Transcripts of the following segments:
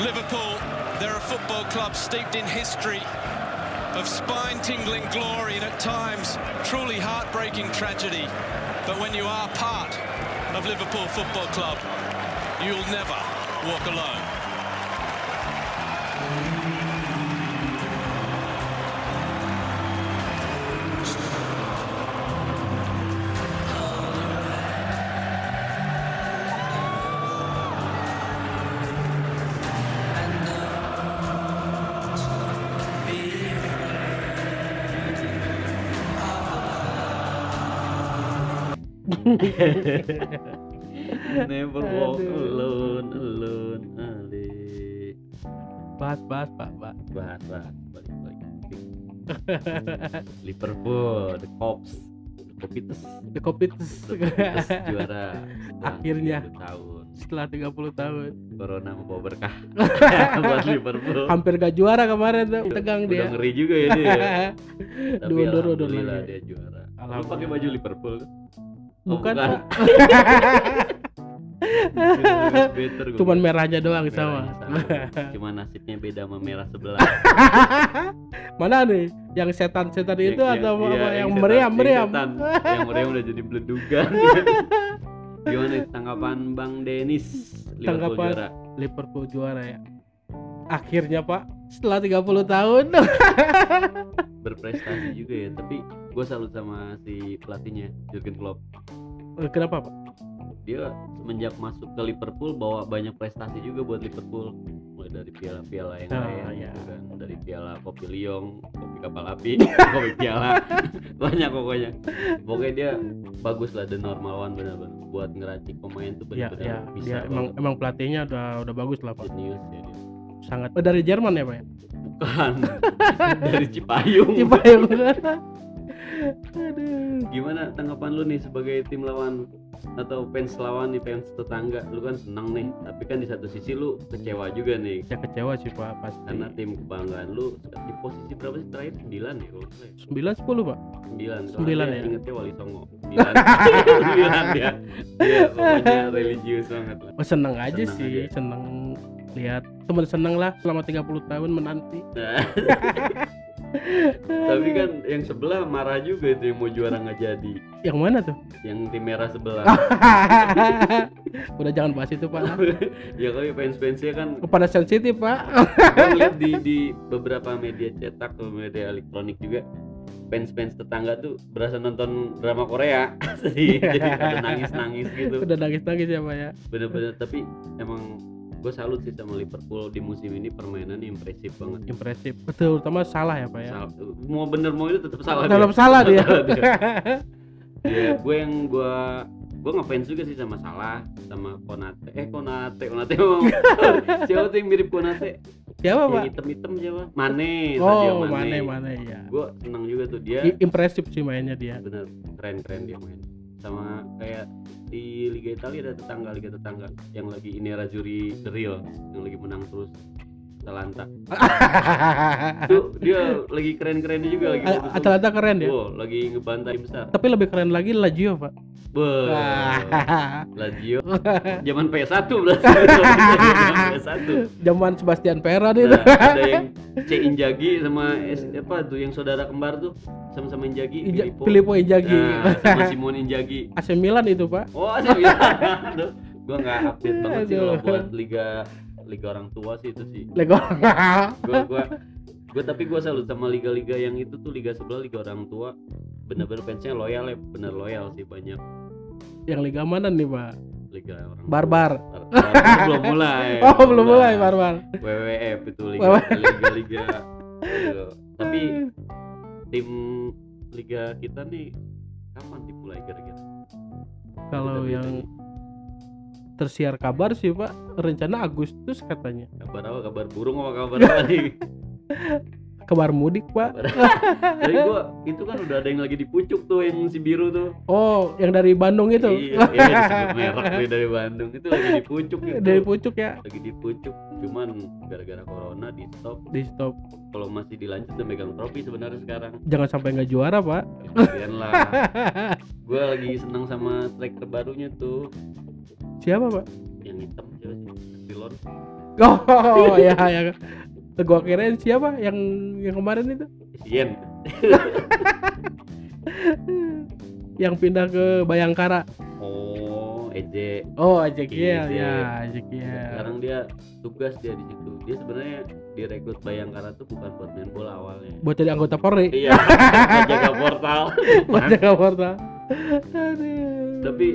Liverpool, they're a football club steeped in history of spine-tingling glory and at times truly heartbreaking tragedy. But when you are part of Liverpool Football Club, you'll never walk alone. Never walk Aduh. alone, alone, Ali. bahas bahas pak pak Bahas, bahas, balik, balik. Liverpool, the Cops, the Copites, the Copites juara. Akhirnya. 30 tahun. setelah 30 tahun Corona membawa berkah buat Liverpool. hampir gak juara kemarin tuh tegang Udah dia ngeri juga ya dia. Tapi Diundur-undur alhamdulillah dia juara. Lu Alhamdulillah. pakai baju Liverpool kan? Oh, bukan, bukan. Better gua cuman merahnya doang sama Merahnya sama. Cuma nasibnya beda sama merah sebelah. mana nih yang setan-setan itu Yang- atau yang- apa iya, yang setan- meriam meriam setan. yang meriam udah jadi beledugan. Gimana nih tanggapan Bang Denis Liverpool Tanggapan- juara? Liverpool juara ya akhirnya pak setelah 30 tahun Berprestasi juga ya, tapi gue salut sama si pelatihnya Jurgen Klopp. Kenapa pak Dia semenjak masuk ke Liverpool bawa banyak prestasi juga buat Liverpool. Mulai dari piala-piala yang Ah, lain iya. gitu kan, dari piala kopi liong, kopi kapal api, kopi piala, banyak pokoknya. Pokoknya dia bagus lah the normal one benar-benar buat ngeracik pemain tuh ya benar-benar ya bisa dia emang banget. emang pelatihnya udah udah bagus lah pak Jenius ya dia. sangat oh, dari Jerman ya pak ya Bukan dari Cipayung. Cipayung aduh Gimana tanggapan lu nih sebagai tim lawan atau fans lawan nih fans tetangga? Lu kan senang nih, tapi kan di satu sisi lu kecewa juga nih. Ya kecewa sih pak pasti. Karena tim kebanggaan lu di posisi berapa sih? Terakhir 9 ya kalau nggak salah ya? sembilan sepuluh pak. 9 Sembilan ya? ingetnya Wali Songo. 9 9 dia dia pokoknya religius banget lah. Oh, seneng aja Seneng sih aja. seneng lihat. Temen seneng lah selama 30 tahun menanti tapi kan yang sebelah marah juga itu yang mau juara nggak jadi. Yang mana tuh? Yang tim merah sebelah. Udah jangan bahas itu pak. Ya kali fans-fansnya kan kepada sensitif pak. Ngeliat di, di beberapa media cetak atau media elektronik juga fans-fans tetangga tuh berasa nonton drama Korea. Jadi ada nangis-nangis gitu. Udah nangis nangis ya pak ya. Bener-bener tapi emang gue salut sih sama Liverpool di musim ini permainan impresif banget. Impresif. Betul terutama salah ya pak ya? Sal- mau bener mau itu tetap salah dalam dia. salah dia. Salah dia. ya gue yang gue gue ngefans juga sih sama Salah sama Konate. Eh Konate Konate mau siapa tuh yang mirip Konate? Siapa pak? yang hitam-hitam siapa? Mane oh Mane, mana mana ya gue senang juga tuh dia. I- impresif sih mainnya dia. Bener keren-keren dia main sama kayak di Liga Italia ada tetangga Liga tetangga yang lagi ini Rajuri The Real yang lagi menang terus Atalanta. Tuh dia lagi keren-kerennya juga lagi A-. Atalanta keren ya? Wow, lagi ngebantai besar. Tapi lebih keren lagi Lazio pak. Wah. Lazio. Zaman PS1 berarti. Zaman PS1 zaman Sebastian Peron itu Nah, ada yang C Injagi sama S, apa tuh yang saudara kembar tuh. Sama-sama Injagi Inja- Filippo. Filippo Inzaghi. Nah, sama Simon Injagi AC Milan itu pak. Oh saya Aduh, gua nggak update banget sih kalau buat liga liga orang tua sih itu sih. Lego gua gua gua tapi gua salut sama liga-liga yang itu tuh liga sebelah liga orang tua. Bener-bener fansnya loyal ya bener loyal sih banyak. Yang liga mana nih pak? Liga orang tua. barbar. Bar- Barbar belum mulai. Oh belum mulai barbar. WWF itu liga liga liga Aduh. tapi tim liga kita nih kapan dimulai kira-kira? Kalau yang tersiar kabar sih pak rencana Agustus katanya kabar apa kabar burung apa kabar apa nih kabar mudik pak Tapi gua itu kan udah ada yang lagi di pucuk tuh yang si biru tuh. oh yang dari Bandung itu Iya, iya merek nih dari Bandung itu lagi di pucuk itu. dari pucuk ya lagi di pucuk. Cuman gara-gara corona di stop. di stop Kalau masih dilanjut udah megang trofi sebenarnya sekarang. jangan sampai nggak juara pak Kasihan lah. Gua lagi seneng sama striker barunya tuh siapa pak yang hitam siapa sih? Silon. Oh ya ya. Gua kirain siapa yang yang kemarin itu Sien yang pindah ke Bayangkara. oh Eje Oh, Ezekiel Iya, ya, iya. Ezekiel. sekarang dia tugas dia di situ dia sebenarnya direkrut Bayangkara tuh bukan buat main bola awalnya Buat jadi anggota Polri. iya buat jaga portal Buat jaga portal. Aduh. tapi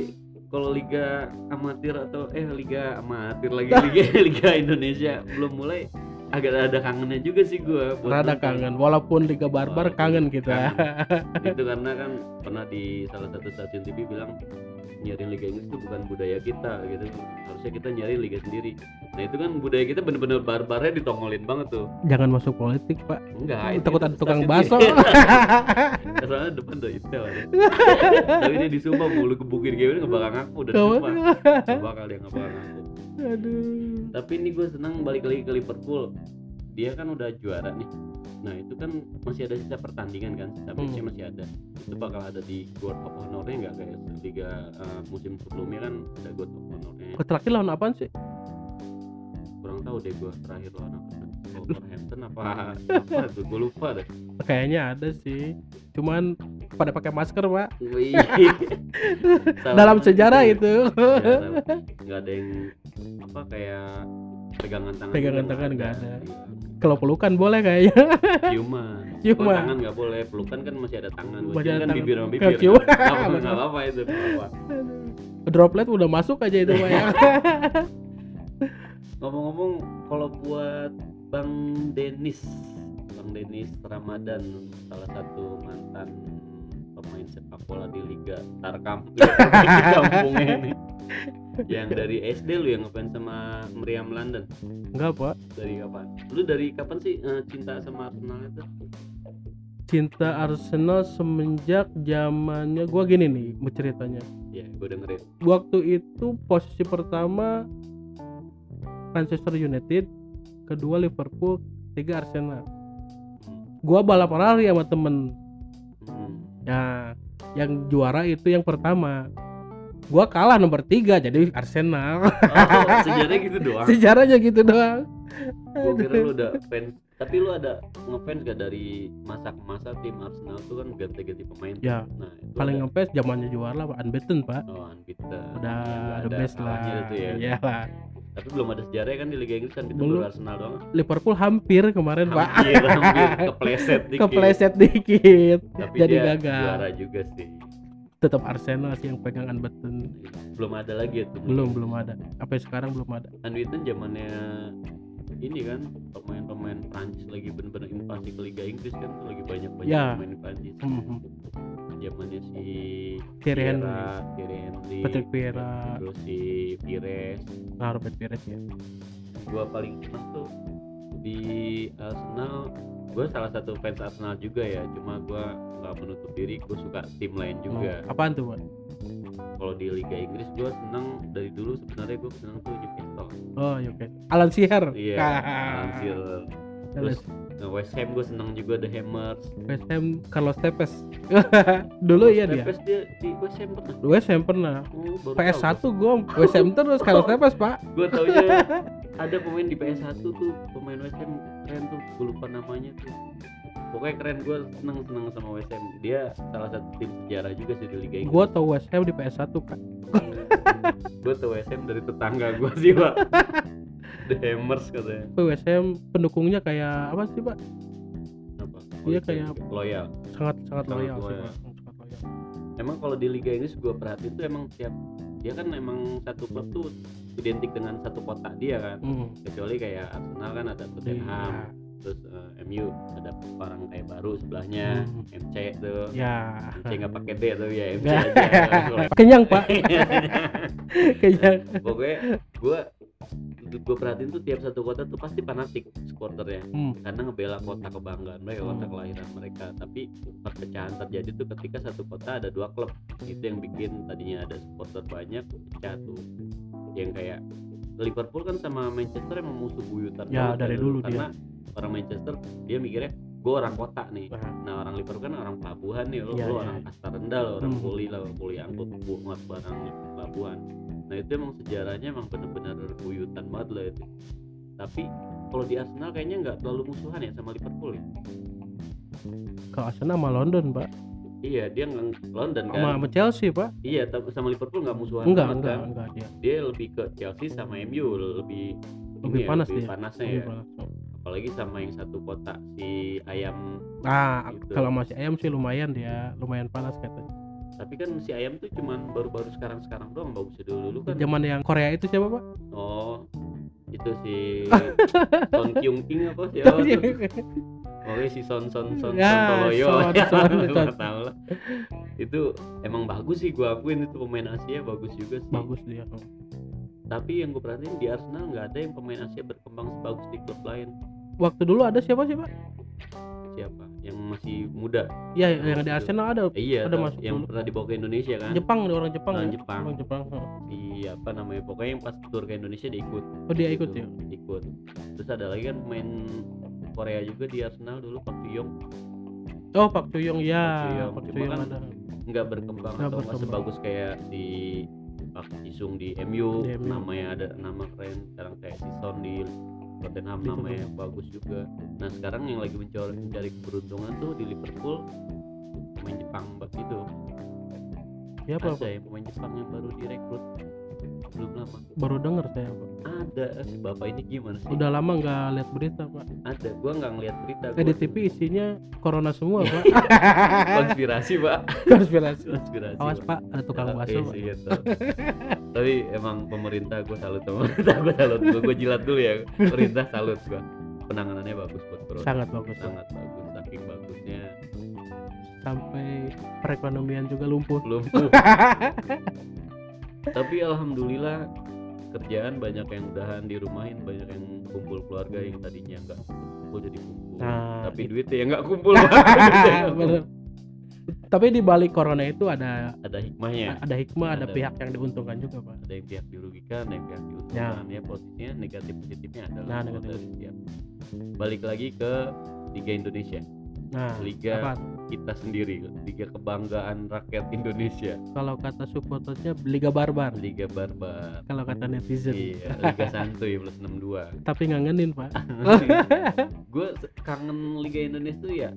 kalau liga amatir atau eh liga amatir lagi liga liga Indonesia belum mulai agak ada kangennya juga sih rada nonton. kangen walaupun Liga Barbar Walaupun kangen kita. itu karena kan pernah di salah satu stasiun TV bilang nyariin liga Inggris itu bukan budaya kita gitu. Harusnya kita nyari liga sendiri. Nah itu kan budaya kita bener-bener barbarnya ditongolin banget tuh. Jangan masuk politik, Pak. enggak itu Takut ada tukang. TV. soalnya depan tuh itu tapi dia di Sumba mulu kebukin kayak gini nggak bakal ngaku udah di Kamu- Sumba nggak bakal dia nggak bakal ngaku. Aduh. tapi ini gue senang balik lagi ke Liverpool. Dia kan udah juara nih nah itu kan masih ada sisa pertandingan kan sisa Hmm. masih ada itu bakal ada di World of Honor-nya nggak kayak liga eh, musim sebelumnya kan ada World of Honor-nya Kok terakhir lawan apaan sih? kurang tahu deh gue terakhir lawan apa Wolverhampton apa apa tuh gue lupa deh Kayaknya ada sih. Cuman pada pakai masker, Pak. Dalam sejarah ya. itu. Sejarah. nggak ada yang apa kayak pegangan tangan Pegangan tangan nggak ada. Iya. Kalau pelukan boleh kayaknya. ciuman Ciuman. Kalau tangan nggak boleh pelukan kan masih ada tangan Masih ada kan tangan. bibir sama bibir cium. nggak apa nggak apa itu apa Droplet udah masuk aja itu, Pak ya. ngomong-ngomong kalau buat bang Denis bang Denis Ramadan salah satu mantan pemain sepak bola di Liga Tarkam di kampungnya ini yang dari SD lu yang ngefans sama Meriam London Enggak, Pak. dari kapan lu dari kapan sih eh, cinta sama Arsenal itu Cinta Arsenal semenjak zamannya gua gini nih ceritanya. ya gue dengerin Waktu itu posisi pertama Manchester United, kedua Liverpool, tiga Arsenal. Hmm. Gua balap lari sama temen Hmm. Ya, yang juara itu yang pertama. Gua kalah nomor tiga jadi Arsenal. Oh, sejarahnya gitu doang. Sejarahnya gitu doang. Gue kira lu udah fans, tapi lu ada ngefans gak dari masa ke masa tim Arsenal tuh kan ganti-ganti pemain. Ya, Nah, itu paling ada, ngepes zamannya juara lah unbeaten, Pak. oh, unbeaten. Udah Nggak the ada best lah. kalahnya itu ya. Iya lah. Tapi belum ada sejarahnya kan di Liga Inggris kan itu Belum. Arsenal doang. Liverpool hampir kemarin, Pak. Hampir, hampir kepleset dikit. Kepleset dikit. Tapi jadi dia gagal. juara juga sih. Tetap Arsenal sih yang pegang unbeaten. Belum ada lagi ya tuh. Belum, belum ada. Sampai sekarang belum ada. Unbeaten zamannya ini kan pemain-pemain Prancis lagi bener-bener invasi ke Liga Inggris kan lagi banyak-banyak Ya. pemain Prancis. Mhm. zamannya si Thierry Henry. Thierry Henry, Patrick Vieira. terus si Pires. Nah, Robert Pires ya. Gua paling senang tuh di Arsenal. Gue salah satu fans Arsenal juga ya, cuma gua nggak menutup diri, gue suka tim lain juga. Oh, apaan tuh? Kalau di Liga Inggris gue senang dari dulu sebenarnya gue senang tuh Newcastle. Oh, oke. Alan Shearer. Iya. Terus Alan eh, West Ham gue senang juga The Hammers. West Ham Carlos Tevez. Dulu iya dia. Tevez dia di West Ham pernah. West Ham pernah. Oh, baru PS1 gua West Ham terus Carlos Tevez, Pak. gue taunya ada pemain di PS1 tuh pemain West Ham keren tuh gue lupa namanya tuh pokoknya keren gue seneng seneng sama West Ham dia salah satu tim sejarah juga sih di Liga Inggris Gua tau West Ham di PS1, Pak. gue tau West Ham dari tetangga gue sih pak The Hammers katanya Ham pendukungnya kayak apa sih, Pak? apa Dia kayak- loyal Sangat sangat Sangat loyal sih. Pak. Sangat loyal. emang kalau di Liga Inggris gue perhatiin tuh emang tiap dia kan emang satu klub tuh identik dengan satu kota dia kan Hmm. kecuali kayak Arsenal kan ada Tottenham Iya. terus eh, MU ada orang kayak baru sebelahnya Hmm. MC tuh Ya. MC nggak pakai D tuh ya MC Ya. aja Kenyang, Pak. Kenyang. pokoknya gue gue perhatiin tuh tiap satu kota tuh pasti fanatik supporternya Hmm. karena ngebela kota kebanggaan mereka kota Hmm. kelahiran mereka tapi perpecahan terjadi tuh ketika satu kota ada dua klub itu yang bikin tadinya ada supporter banyak pecah tuh yang kayak Liverpool kan sama Manchester emang musuh buyutan Ya, dari kan dulu dia. karena orang Manchester dia mikirnya gue orang kota nih Nah, nah orang Liverpool kan orang pelabuhan nih lo, Iya, lo iya, orang iya. kasta rendah lo orang Hmm. kuli lah kuli angkut buat barang pelabuhan nah itu emang sejarahnya emang bener-bener buyutan banget lah itu tapi kalau di Arsenal kayaknya nggak terlalu musuhan ya sama Liverpool ya Kalau Arsenal sama London, Pak. Iya dia nggak London kan Sama, sama Chelsea, Pak. iya tapi sama Liverpool nggak musuhan Enggak, banget enggak, kan enggak dia. dia lebih ke Chelsea sama MU lebih Lebih ini ya, panas lebih dia. panasnya Lebih ya panas. apalagi sama yang satu kota si ayam Nah, Gitu. kalau masih ayam sih lumayan dia, lumayan panas katanya. tapi kan si ayam tuh cuman baru-baru sekarang-sekarang doang bagusnya dulu dulu kan Zaman yang Korea itu siapa, Pak? oh itu si Son Kyung King apa siapa Pokoknya si Son Son Son Ya, Son Toloyo ya, Son, nggak Son. tahu lah. Itu emang bagus sih gua akuin itu pemain Asia bagus juga sih. Bagus dia. Tapi yang gue perhatiin di Arsenal nggak ada yang pemain Asia berkembang sebagus di klub lain. Waktu dulu ada siapa sih, Pak? Siapa? Yang masih muda. Iya, yang di Arsenal ada Eh, iya, Ada masuk yang dulu. pernah dibawa ke Indonesia kan. Jepang, orang Jepang. Orang ya? Jepang. Orang Jepang. Si apa namanya? Pokoknya yang pas tur ke Indonesia dia ikut. Oh, dia ikut Gitu, ya. Ikut. Terus ada lagi kan pemain Korea juga di Arsenal dulu Pak Yong Oh, Pak Chuyong ya. Pak Chuyong kan nggak berkembang Nggak atau nggak sebagus kayak si Pak Jisung di MU, Di MU. namanya ada nama keren. Sekarang kayak si Son di Tottenham Di namanya bagus juga. Nah sekarang yang lagi mencari mencari keberuntungan tuh di Liverpool pemain Jepang begitu Siapa, ada Pak? yang pemain Jepang yang baru direkrut belum lama Baru denger saya, Pak. ada si bapak ini gimana sih Udah lama nggak lihat berita, Pak. ada gua nggak ngeliat berita Eh, di gua TV isinya corona semua, Pak. konspirasi pak Konspirasi. konspirasi Awas, Pak. Ada tukang Ah, bakso, iya Pak. iya, tapi emang pemerintah gue salut sama pemerintah gue salut gue gue jilat dulu ya pemerintah salut gue penanganannya bagus buat corona Sangat bagus, sangat bagus saking bagusnya Sampai perekonomian juga lumpuh. lumpuh tapi alhamdulillah kerjaan banyak yang udahan dirumahin banyak yang kumpul keluarga yang tadinya nggak kumpul jadi kumpul Nah, tapi duitnya yang nggak kumpul. Tapi di balik corona itu ada ada hikmahnya ada hikmah, ada, Ada. pihak yang diuntungkan juga, Pak. ada yang pihak dirugikan ada yang pihak diuntungkan ya posisinya negatif positifnya adalah Nah, negatif. dari setiap balik lagi ke Liga Indonesia Nah, Liga apa? Kita sendiri Liga kebanggaan rakyat Indonesia Kalau kata supporternya Liga Barbar. Liga barbar Kalau kata netizen. iya Liga santuy plus 62 Tapi ngangenin, Pak. gue kangen Liga Indonesia tuh ya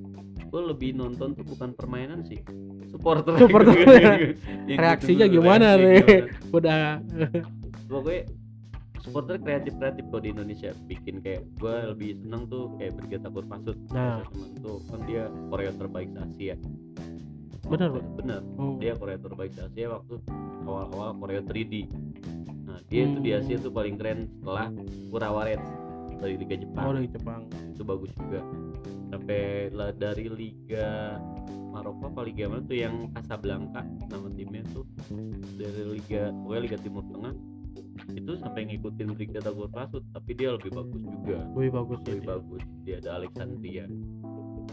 gue lebih nonton tuh bukan permainan sih supporter Supporter. Reaksinya gitu, gimana reaksi nih? gimana. Udah pokoknya supporter kreatif kreatif kalau di Indonesia bikin kayak gue lebih seneng tuh kayak Brigade Takur Pasut Nah. teman tuh kan dia Korea terbaik se Asia. Bener, Pak? bener oh, dia Korea terbaik se Asia waktu awal-awal Korea 3D nah dia itu di Hmm. Asia tuh paling keren setelah Urawa Reds dari Liga oh, Jepang dari Jepang. itu bagus juga. Sampai lah dari Liga Maroko apa Liga mana tuh yang Casablanca nama timnya tuh. Dari Liga pokoknya Liga Timur Tengah itu sampai ngikutin Liga Tagor Pasut tapi dia lebih bagus juga. Lebih bagus ya. lebih dia. bagus. Dia ada Alexandria.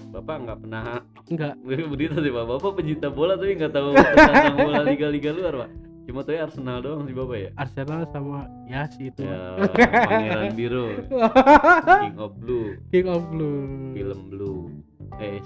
Bapak nggak pernah Enggak, berita sih Pak. Bapak pencinta bola tapi nggak tahu tentang bola liga-liga luar Pak. Cuma tahu ya Arsenal doang sih Bapak ya? Arsenal sama ya si itu. ya Pangeran Biru King of Blue. King of Blue. film Blue. Eh